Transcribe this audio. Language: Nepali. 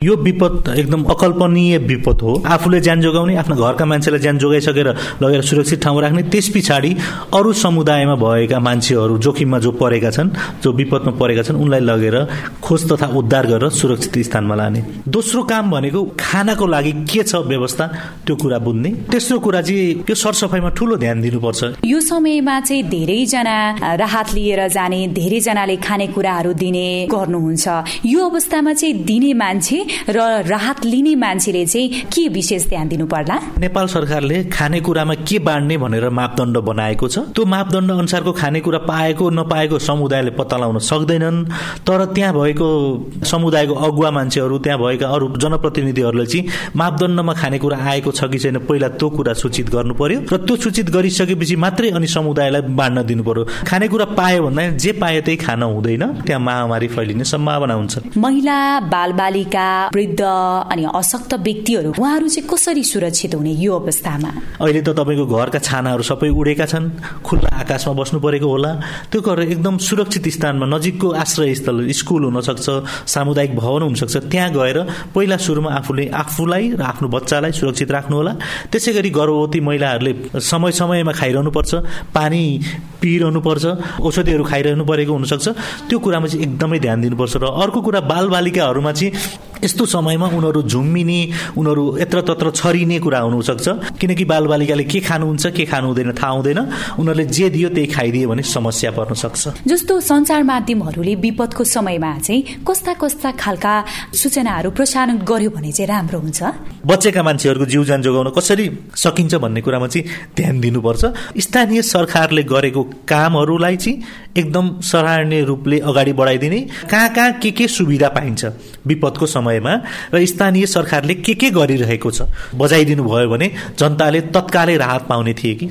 यो विपद एकदम अकल्पनीय विपद हो। आफूले ज्यान जोगाउने आफ्ना घरका मान्छेलाई ज्यान जोगाइसकेर लगेर सुरक्षित ठाउँमा राख्ने त्यस पछाडि अरू समुदायमा भएका मान्छेहरू जोखिममा जो परेका छन् जो विपदमा परेका छन् उनलाई लगेर खोज तथा उद्धार गरेर सुरक्षित स्थानमा लाने। दोस्रो काम भनेको खानाको लागि के छ व्यवस्था त्यो कुरा बुझ्ने। तेस्रो कुरा चाहिँ त्यो सरसफाइमा ठुलो ध्यान दिनुपर्छ। यो समयमा चाहिँ धेरैजना राहत लिएर जाने धेरैजनाले खानेकुराहरू दिने गर्नुहुन्छ। यो अवस्थामा चाहिँ दिने मान्छे र राहत लिने मान्छेले चाहिँ के विशेष ध्यान दिनु पर्ला नेपाल सरकारले खानेकुरामा के बाँड्ने भनेर मापदण्ड बनाएको छ। त्यो मापदण्ड अनुसारको खानेकुरा पाएको नपाएको समुदायले पत्ता लगाउन सक्दैनन्। तर त्यहाँ भएको समुदायको अगुवा मान्छेहरू त्यहाँ भएका अरू जनप्रतिनिधिहरूले चाहिँ मापदण्डमा खानेकुरा आएको छ कि छैन पहिला त्यो कुरा सूचित गर्नु पर्यो र त्यो सूचित गरिसकेपछि मात्रै अनि समुदायलाई बाँड्न दिनु पर्यो खानेकुरा पायो भन्दा जे पाए त्यही खान हुँदैन। त्यहाँ महामारी फैलिने सम्भावना हुन्छ। महिला बालबालिका वृद्ध अनि अशक्त व्यक्तिहरू उहाँहरू चाहिँ कसरी सुरक्षित हुने यो अवस्थामा? अहिले त तपाईँको घरका छानाहरू सबै उडेका छन् खुल्ला आकाशमा बस्नु परेको होला। त्यो गरेर एकदम सुरक्षित स्थानमा नजिकको आश्रय स्थल स्कुल हुनसक्छ सामुदायिक भवन हुनसक्छ। त्यहाँ गएर पहिला सुरुमा आफूले आफूलाई र आफ्नो बच्चालाई सुरक्षित राख्नु होला। त्यसै गरी गर्भवती महिलाहरूले समय समयमा खाइरहनु पर्छ पानी पिइरहनु पर्छ औषधिहरू खाइरहनु परेको हुनसक्छ। त्यो कुरामा चाहिँ एकदमै ध्यान दिनुपर्छ। र अर्को कुरा बालबालिकाहरूमा चाहिँ यस्तो समयमा उनीहरू झुम्मिने उनीहरू यत्र तत्र छरिने कुरा हुनसक्छ। किनकि बालबालिकाले के खानुहुन्छ के खानु हुँदैन थाहा हुँदैन। उनीहरूले जे दियो त्यही खाइदियो भने समस्या पर्न सक्छ। जस्तो संचार माध्यमहरूले विपदको समयमा चाहिँ कस्ता कस्ता खालका सूचनाहरू प्रसारण गर्यो भने चाहिँ राम्रो हुन्छ? बचेका मान्छेहरूको जीव ज्यान जोगाउन कसरी सकिन्छ भन्ने कुरामा चाहिँ ध्यान दिनुपर्छ। स्थानीय सरकारले गरेको कामहरूलाई चाहिँ एकदम सराहनीय रूपले अगाडि बढाइदिने। कहाँ कहाँ के के सुविधा पाइन्छ? विपदको समयमा र स्थानीय सरकारले के के गरिरहेको छ? बजाइदिनु भयो भने जनताले तत्कालै राहत पाउने थिए कि?